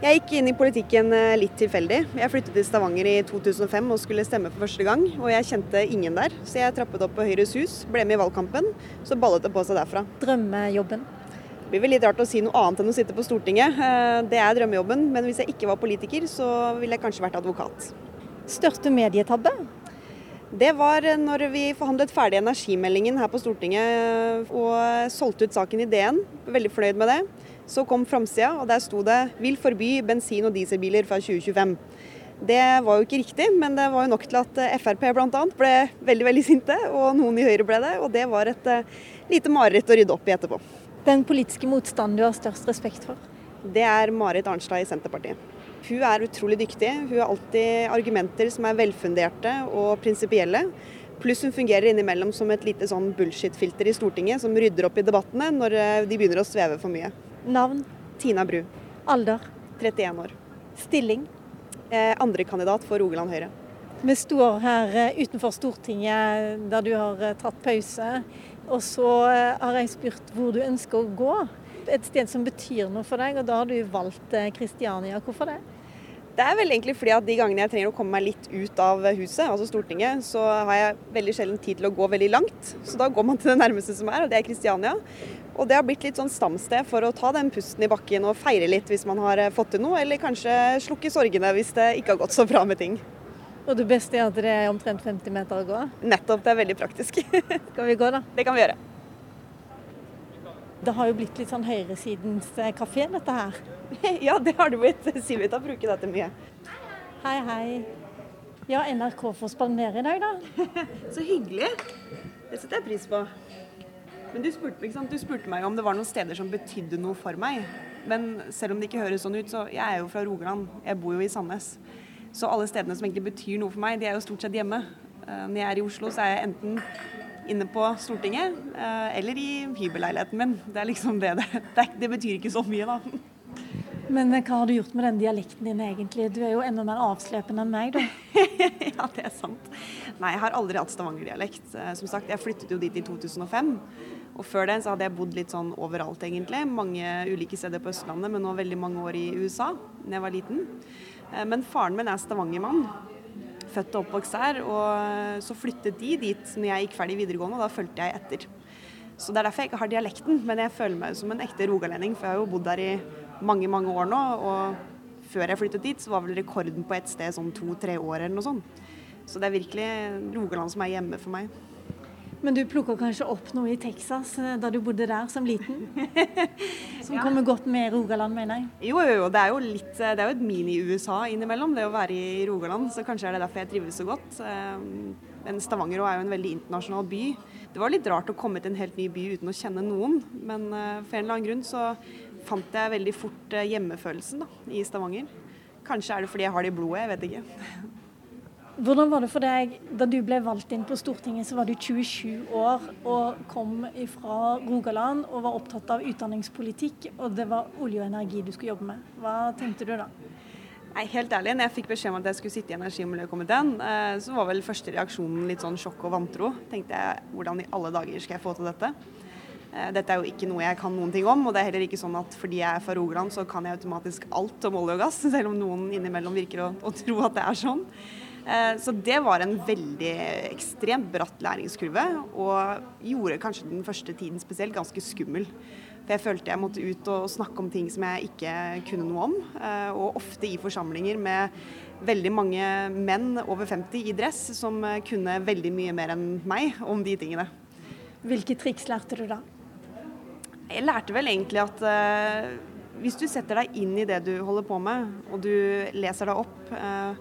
Jeg gikk inn i politikken eh, litt tilfeldig. Jeg flyttet til Stavanger i 2005 og skulle stemme for første gang. Og jeg kjente ingen der, så jeg trappet opp på Høyres hus, ble med i valgkampen. Så ballet det på seg derfra. Drømmejobben? Det blir vel litt rart å si noe annet enn å sitte på Stortinget. Eh, det er drømmejobben, men hvis jeg ikke var politiker, så ville jeg kanskje vært advokat. Største medietabbe? Det var når vi forhandlet ferdig energimeldingen her på Stortinget og solgte ut saken i DN. Veldig fornøyd med det. Så kom framsida, og der sto det 'vil forby bensin- og dieselbiler fra 2025'. Det var jo ikke riktig, men det var jo nok til at eh, Frp bl.a. ble veldig veldig sinte, og noen i Høyre ble det. Og det var et uh, lite mareritt å rydde opp i etterpå. Den politiske motstanden du har størst respekt for? Det er Marit Arnstad i Senterpartiet. Hun er utrolig dyktig. Hun har alltid argumenter som er velfunderte og prinsipielle. Pluss hun fungerer innimellom som et lite sånn bullshit-filter i Stortinget, som rydder opp i debattene når eh, de begynner å sveve for mye. Navn? Tina Bru. Alder? 31 år. Stilling? Eh, Andrekandidat for Rogaland Høyre. Vi står her eh, utenfor Stortinget der du har eh, tatt pause. Og så eh, har jeg spurt hvor du ønsker å gå. Et sted som betyr noe for deg, og da har du valgt Kristiania. Hvorfor det? Det er vel egentlig fordi at de gangene jeg trenger å komme meg litt ut av huset, altså Stortinget, så har jeg veldig sjelden tid til å gå veldig langt. Så da går man til det nærmeste som er, og det er Kristiania. Og det har blitt litt sånn stamsted for å ta den pusten i bakken og feire litt hvis man har eh, fått til noe, eller kanskje slukke sorgene hvis det ikke har gått så bra med ting. Og det beste er at det er omtrent 50 meter å gå? Nettopp, det er veldig praktisk. Skal vi gå, da? Det kan vi gjøre. Det har jo blitt litt sånn høyresidens eh, kafé, dette her. ja, det har det blitt. Civita bruker dette mye. Hei, hei. Ja, NRK får spandere i dag, da. så hyggelig. Det setter jeg pris på. Men du spurte, du spurte, meg om det var noen steder som betydde noe for meg. Men selv om det ikke høres sånn ut, så jeg er jo fra Rogaland. Jeg bor jo i Sandnes. Så alle stedene som egentlig betyr noe for meg, de er jo stort sett hjemme. Eh, når jeg er i Oslo, så er jeg enten inne på Stortinget eh, eller i hybelleiligheten min. Det er liksom det det, det, det betyr ikke så mye, da. Men hva har du gjort med den dialekten din egentlig? Du er jo enda mer avslepende enn meg, da. ja, det er sant. Nei, jeg har aldri hatt stavangerdialekt. Eh, som sagt, jeg flyttet jo dit i 2005. Og før det så hadde jeg bodd litt sånn overalt, egentlig. Mange ulike steder på Østlandet, men nå veldig mange år i USA da jeg var liten. Eh, men faren min er stavangermann. Født og oppvokst her. Og eh, så flyttet de dit når jeg gikk ferdig videregående, og da fulgte jeg etter. Så det er derfor jeg ikke har dialekten, men jeg føler meg som en ekte rogalending. For jeg har jo bodd der i mange, mange år nå. Og før jeg flyttet dit, så var vel rekorden på et sted sånn to-tre år eller noe sånt. Så det er virkelig Rogaland som er hjemme for meg. Men du plukka kanskje opp noe i Texas eh, da du bodde der som liten? Som ja. kommer godt med Rogaland, mener jeg? Jo, jo, jo. Det er jo litt Det er jo et mini-USA innimellom, det å være i Rogaland. Så kanskje er det derfor jeg trives så godt. Eh, men Stavanger er jo en veldig internasjonal by. Det var litt rart å komme til en helt ny by uten å kjenne noen. Men eh, for en eller annen grunn så fant jeg veldig fort hjemmefølelsen da, i Stavanger. Kanskje er det fordi jeg har det i blodet, jeg vet ikke. Hvordan var det for deg da du ble valgt inn på Stortinget, så var du 27 år og kom fra Rogaland og var opptatt av utdanningspolitikk, og det var olje og energi du skulle jobbe med. Hva tenkte du da? Nei, Helt ærlig, når jeg fikk beskjed om at jeg skulle sitte i energi- og miljøkomiteen, eh, så var vel første reaksjonen litt sånn sjokk og vantro. Tenkte jeg hvordan i alle dager skal jeg få til dette? Eh, dette er jo ikke noe jeg kan noen ting om, og det er heller ikke sånn at fordi jeg er fra Rogaland, så kan jeg automatisk alt om olje og gass, selv om noen innimellom virker å, å tro at det er sånn. Eh, så det var en veldig ekstremt bratt læringskurve, og gjorde kanskje den første tiden spesielt ganske skummel. For jeg følte jeg måtte ut og snakke om ting som jeg ikke kunne noe om. Eh, og ofte i forsamlinger med veldig mange menn over 50 i dress som kunne veldig mye mer enn meg om de tingene. Hvilke triks lærte du da? Jeg lærte vel egentlig at uh, hvis du setter deg inn i det du holder på med, og du leser deg opp, uh,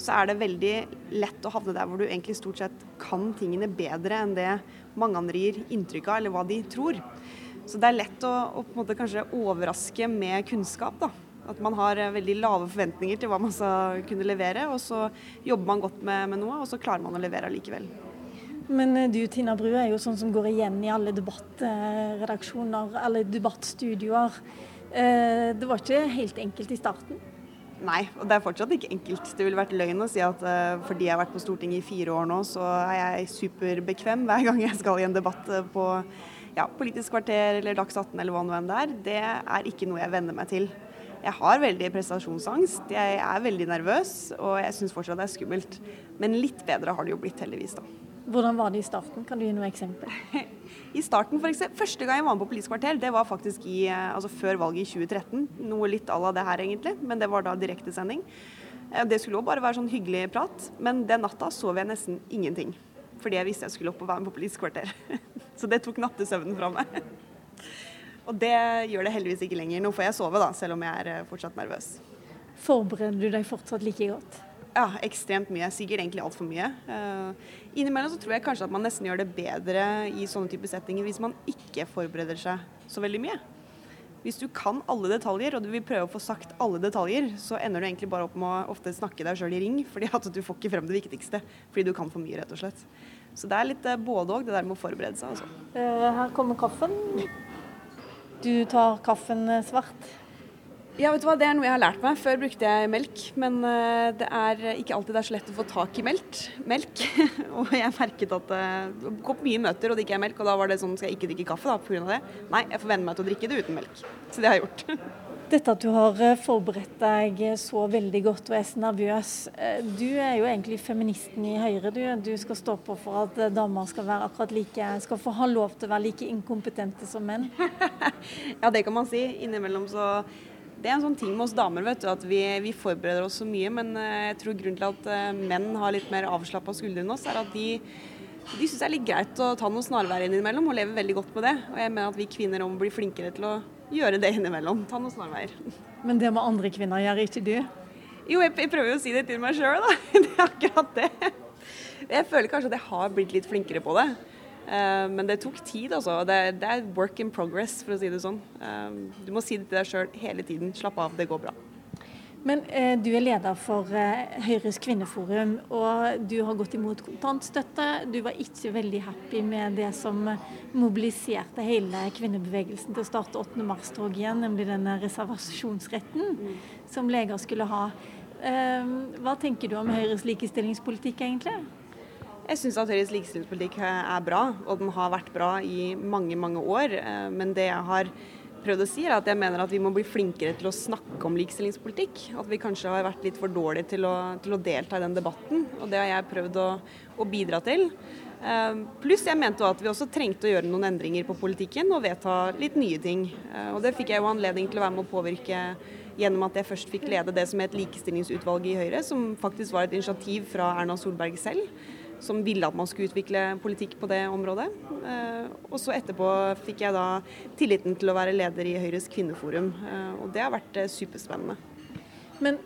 så er det veldig lett å havne der hvor du egentlig stort sett kan tingene bedre enn det mange andre gir inntrykk av, eller hva de tror. Så det er lett å, å på en måte kanskje overraske med kunnskap. da. At man har eh, veldig lave forventninger til hva man skal kunne levere, og så jobber man godt med, med noe, og så klarer man å levere allikevel. Men eh, du Tina Bru er jo sånn som går igjen i alle debattredaksjoner, alle debattstudioer. Eh, det var ikke helt enkelt i starten? Nei, og det er fortsatt ikke enkelt. Det ville vært løgn å si at uh, fordi jeg har vært på Stortinget i fire år nå, så er jeg superbekvem hver gang jeg skal i en debatt eh, på ja, Politisk kvarter eller Dags 18 eller hva nå enn det er. Det er ikke noe jeg venner meg til. Jeg har veldig prestasjonsangst, jeg er veldig nervøs, og jeg syns fortsatt det er skummelt. Men litt bedre har det jo blitt, heldigvis, da. Hvordan var det i starten? Kan du gi noe eksempel? I starten, for eksempel, Første gang jeg var med på Politisk kvarter, det var faktisk i, eh, altså før valget i 2013. Noe litt à la det her, egentlig, men det var da direktesending. Eh, det skulle òg bare være sånn hyggelig prat, men den natta sov jeg nesten ingenting. Fordi jeg visste jeg skulle opp og være med på Politisk kvarter. Så det tok nattesøvnen fra meg. Og det gjør det heldigvis ikke lenger. Nå får jeg sove, da, selv om jeg er eh, fortsatt nervøs. Forbereder du deg fortsatt like godt? Ja, ekstremt mye. Sikkert egentlig altfor mye. Uh, innimellom så tror jeg kanskje at man nesten gjør det bedre i sånne type settinger hvis man ikke forbereder seg så veldig mye. Hvis du kan alle detaljer, og du vil prøve å få sagt alle detaljer, så ender du egentlig bare opp med å ofte snakke deg sjøl i ring, fordi at du får ikke frem det viktigste. Fordi du kan for mye, rett og slett. Så det er litt uh, både òg, det der med å forberede seg. Altså. Uh, her kommer kaffen. Du tar kaffen eh, svart? Ja, vet du hva, Det er noe jeg har lært meg. Før brukte jeg melk, men eh, det er ikke alltid det er så lett å få tak i melk. melk. og jeg merket at eh, det kom mye møter og det ikke er melk, og da var det sånn skal jeg ikke drikke kaffe da, pga. det? Nei, jeg får venne meg til å drikke det uten melk. Så det har jeg gjort. Dette at du har eh, forberedt deg så veldig godt og er så nervøs. Eh, du er jo egentlig feministen i Høyre. Du, du skal stå på for at eh, damer skal være akkurat like, skal få ha lov til å være like inkompetente som menn. ja, det kan man si. Innimellom så det er en sånn ting med oss damer, vet du, at vi, vi forbereder oss så mye. Men jeg tror grunnen til at menn har litt mer avslappa skuldre enn oss, er at de, de syns det er litt greit å ta noen snarveier innimellom, og lever veldig godt med det. Og jeg mener at vi kvinner må bli flinkere til å gjøre det innimellom. Ta noen snarveier. Men det må andre kvinner gjøre, ikke du? Jo, jeg, jeg prøver jo å si det til meg sjøl, da. Det er akkurat det. Jeg føler kanskje at jeg har blitt litt flinkere på det. Uh, men det tok tid, altså. Det, det, er work in progress, for å si det sånn. Uh, du må si det til deg sjøl hele tiden. Slapp av, det går bra. Men eh, du er leder for eh, Høyres kvinneforum, og du har gått imot kontantstøtte. Du var ikke veldig happy med det som mobiliserte hele kvinnebevegelsen til å starte 8. mars-tog igjen, nemlig denne reservasjonsretten mm. som leger skulle ha. Eh, hva tenker du om Høyres likestillingspolitikk, egentlig? Jeg syns at Høyres likestillingspolitikk er bra, og den har vært bra i mange, mange år. Eh, men det jeg har prøvd å si, er at jeg mener at vi må bli flinkere til å snakke om likestillingspolitikk. At vi kanskje har vært litt for dårlige til å, til å delta i den debatten. Og det har jeg prøvd å, å bidra til. Uh, pluss jeg mente at vi også trengte å gjøre noen endringer på politikken og vedta litt nye ting. Uh, og det fikk jeg jo anledning til å være med å påvirke gjennom at jeg først fikk lede det som het Likestillingsutvalget i Høyre, som faktisk var et initiativ fra Erna Solberg selv som ville at man skulle utvikle politikk på det området. Eh, og så etterpå fikk jeg da tilliten til å være leder i Høyres kvinneforum, eh, og det har vært eh, superspennende. Men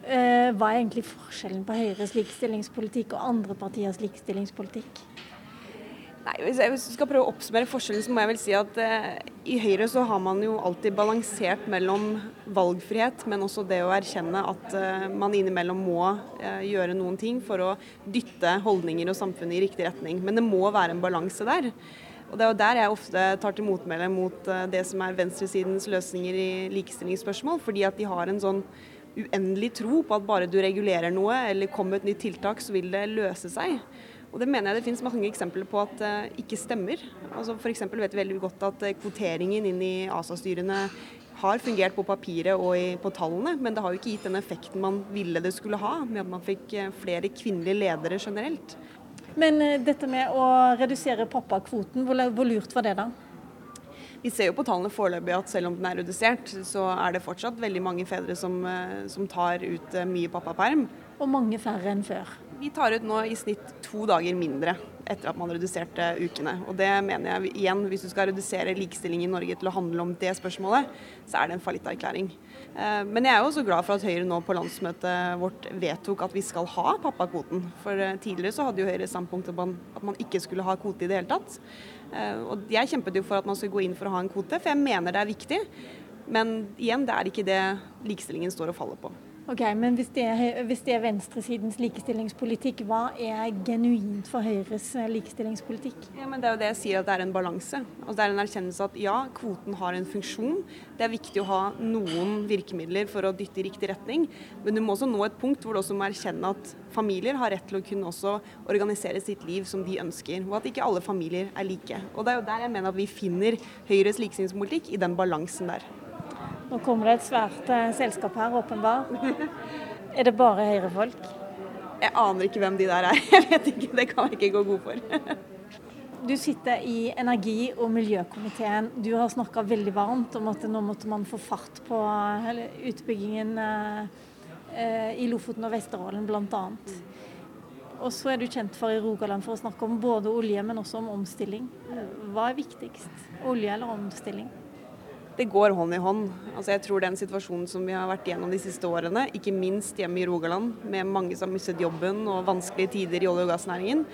hva er egentlig forskjellen på Høyres likestillingspolitikk og andre partiers likestillingspolitikk? Nei, Hvis jeg skal prøve å oppsummere forskjellen, så må jeg vel si at eh, i Høyre så har man jo alltid balansert mellom valgfrihet, men også det å erkjenne at eh, man innimellom må eh, gjøre noen ting for å dytte holdninger og samfunnet i riktig retning. Men det må være en balanse der. Og Det er jo der jeg ofte tar til motmæle mot eh, det som er venstresidens løsninger i likestillingsspørsmål, fordi at de har en sånn uendelig tro på at bare du regulerer noe eller kommer med et nytt tiltak, så vil det løse seg. Og Det mener jeg det finnes mange eksempler på at det uh, ikke stemmer. Altså F.eks. vet vi veldig godt at uh, kvoteringen inn i ASA-styrene har fungert på papiret og i, på tallene, men det har jo ikke gitt den effekten man ville det skulle ha, med at man fikk uh, flere kvinnelige ledere generelt. Men dette med å redusere pappakvoten, hvor, hvor lurt var det da? Vi ser jo på tallene foreløpig at selv om den er redusert, så er det fortsatt veldig mange fedre som, som tar ut mye pappaperm. Og mange færre enn før. Vi tar ut nå i snitt to dager mindre etter at man reduserte ukene. Og det mener jeg igjen, hvis du skal redusere likestilling i Norge til å handle om det spørsmålet, så er det en fallitterklæring. Eh, men jeg er jo også glad for at Høyre nå på landsmøtet vårt vedtok at vi skal ha pappakvoten. For eh, tidligere så hadde jo Høyre standpunkt om at man ikke skulle ha kvote i det hele tatt. Eh, og jeg kjempet jo for at man skulle gå inn for å ha en kvote, for jeg mener det er viktig. Men igjen, det er ikke det likestillingen står og faller på. Ok, Men hvis det, er, hvis det er venstresidens likestillingspolitikk, hva er genuint for Høyres eh, likestillingspolitikk? Ja, men Det er jo det jeg sier, at det er en balanse. Altså, det er en erkjennelse at ja, kvoten har en funksjon. Det er viktig å ha noen virkemidler for å dytte i riktig retning. Men du må også nå et punkt hvor du også må erkjenne at familier har rett til å kunne også organisere sitt liv som de ønsker. Og at ikke alle familier er like. Og Det er jo der jeg mener at vi finner Høyres likestillingspolitikk, i den balansen der. Nå kommer det et svært eh, selskap her, åpenbart. Er det bare Høyre-folk? Jeg aner ikke hvem de der er. Jeg vet ikke, Det kan jeg ikke gå god for. Du sitter i energi- og miljøkomiteen. Du har snakka veldig varmt om at nå måtte man få fart på utbyggingen eh, i Lofoten og Vesterålen bl.a. Og så er du kjent for i Rogaland for å snakke om både olje, men også om omstilling. Hva er viktigst? Olje eller omstilling? Det går hånd i hånd. Altså jeg tror den situasjonen som vi har vært igjennom de siste årene, ikke minst hjemme i Rogaland, med mange som har mistet jobben og vanskelige tider i olje- og gassnæringen,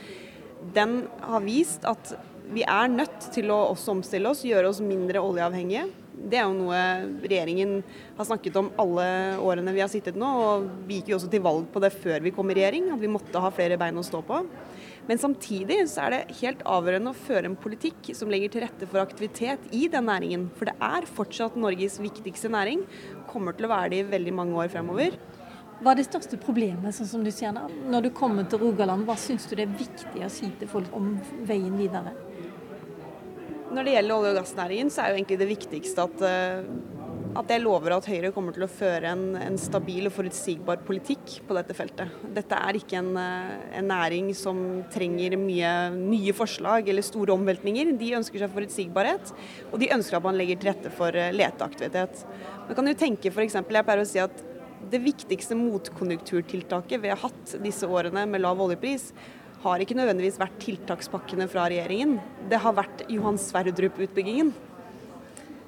den har vist at vi er nødt til å også omstille oss, gjøre oss mindre oljeavhengige. Det er jo noe regjeringen har snakket om alle årene vi har sittet nå. og Vi gikk jo også til valg på det før vi kom i regjering, at vi måtte ha flere bein å stå på. Men samtidig så er det helt avgjørende å føre en politikk som legger til rette for aktivitet i den næringen. For det er fortsatt Norges viktigste næring. Kommer til å være det i veldig mange år fremover. Hva er det største problemet, sånn som du sier da? Når du kommer til Rogaland, hva syns du det er viktig å si til folk om veien videre? Når det gjelder olje- og gassnæringen, så er jo egentlig det viktigste at, eh, at jeg lover at Høyre kommer til å føre en, en, stabil og forutsigbar politikk på dette feltet. Dette er ikke en, eh, en, næring som trenger mye nye forslag eller store omveltninger. De ønsker seg forutsigbarhet, og de ønsker at man legger til rette for eh, leteaktivitet. Man kan jo tenke eksempel, Jeg pleier å si at det viktigste motkonjunkturtiltaket vi har hatt disse årene med lav oljepris, har ikke nødvendigvis vært tiltakspakkene fra regjeringen. Det har vært Johan Sverdrup-utbyggingen.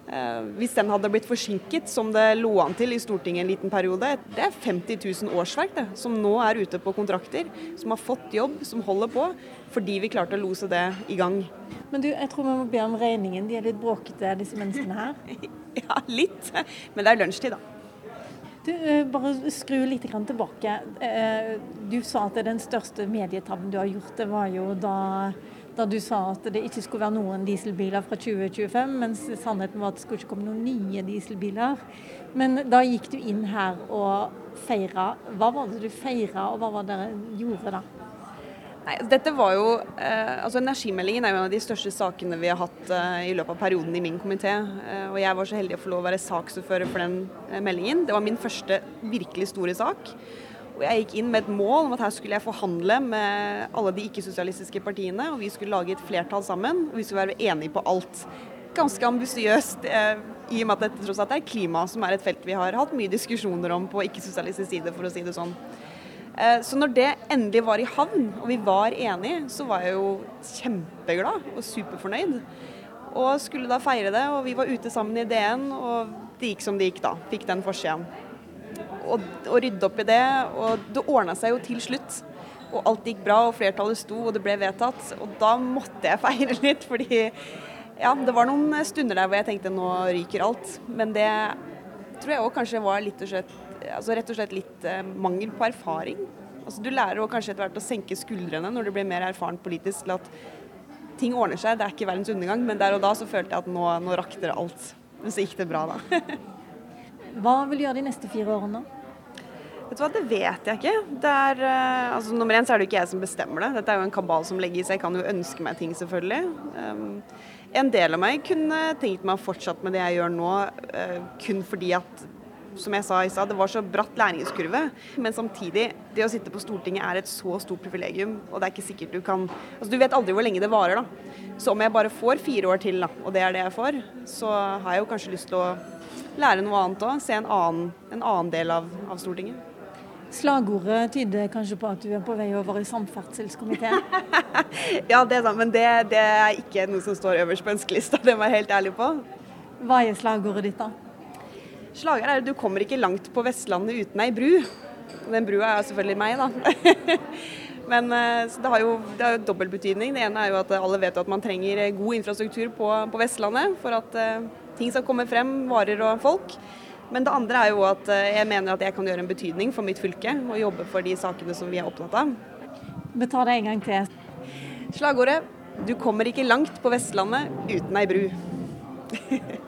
Eh, hvis den hadde blitt forsinket, som det lå an til i Stortinget en liten periode, det er 50 000 årsverk det, som nå er ute på kontrakter, som har fått jobb, som holder på, fordi vi klarte å lose det i gang. Men du, jeg tror vi må be om regningen. De er litt bråkete, disse menneskene her? ja, litt. Men det er lunsjtid, da. Du, eh, bare skru litt tilbake. Eh, du sa at den største medietabben du har gjort, det var jo da, da, du sa at det ikke skulle være noen dieselbiler fra 2025, mens sannheten var at det skulle ikke komme noen nye dieselbiler. Men da gikk du inn her og feira. Hva var det du feira, og hva var det dere gjorde da? Nei, dette var jo, eh, altså Energimeldingen er jo en av de største sakene vi har hatt eh, i løpet av perioden i min komité. Eh, og jeg var så heldig å få lov å være saksordfører for den eh, meldingen. Det var min første virkelig store sak. Og jeg gikk inn med et mål om at her skulle jeg forhandle med alle de ikke-sosialistiske partiene. Og vi skulle lage et flertall sammen, og vi skulle være enige på alt. Ganske ambisiøst, eh, i og med at dette tross alt er klima, som er et felt vi har hatt mye diskusjoner om på ikke-sosialistisk side, for å si det sånn. Eh, så når det endelig var i havn, og vi var enige, så var jeg jo kjempeglad og superfornøyd. Og skulle da feire det, og vi var ute sammen i DN, og det gikk som det gikk da. Fikk den forsiden. Og, og rydde opp i det, og det ordna seg jo til slutt. Og alt gikk bra, og flertallet sto, og det ble vedtatt. Og da måtte jeg feire litt, fordi ja, det var noen stunder der hvor jeg tenkte nå ryker alt. Men det tror jeg òg kanskje var litt og slett altså rett og slett litt eh, mangel på erfaring. Altså, du lærer også kanskje etter hvert å senke skuldrene når du blir mer erfaren politisk til at ting ordner seg, det er ikke verdens undergang. Men der og da så følte jeg at nå, nå rakk dere alt. Men så gikk det bra, da. Hva vil du gjøre de neste fire årene? Vet du hva, Det vet jeg ikke. Det er, uh, altså Nummer én så er det ikke jeg som bestemmer det. Dette er jo en kabal som legger i seg. Jeg kan jo ønske meg ting, selvfølgelig. Um, en del av meg kunne tenkt meg å fortsette med det jeg gjør nå, uh, kun fordi at som jeg sa i stad, det var så bratt læringskurve. Men samtidig, det å sitte på Stortinget er et så stort privilegium, og det er ikke sikkert du kan Altså, du vet aldri hvor lenge det varer, da. Så om jeg bare får fire år til, da, og det er det jeg får, så har jeg jo kanskje lyst til å lære noe annet òg. Se en annen, en annen, del av, av Stortinget. Slagordet tyder kanskje på at du er på vei over i samferdselskomiteen? ja, det er sant, men det, det, er ikke noe som står øverst på ønskelista, det må jeg helt ærlig på. Hva er slagordet ditt, da? Slaget er at du kommer ikke langt på Vestlandet uten ei bru. Den brua er selvfølgelig meg, da. Men eh, det har jo, det har jo. Det ene er jo at alle vet at man trenger god infrastruktur på, på Vestlandet for at uh, ting skal komme frem, varer og folk. Men det andre er jo at uh, jeg mener at jeg kan gjøre en betydning for mitt fylke og jobbe for de sakene som vi er opptatt av. Vi tar det en gang til. Slagordet 'Du kommer ikke langt på Vestlandet uten ei bru'.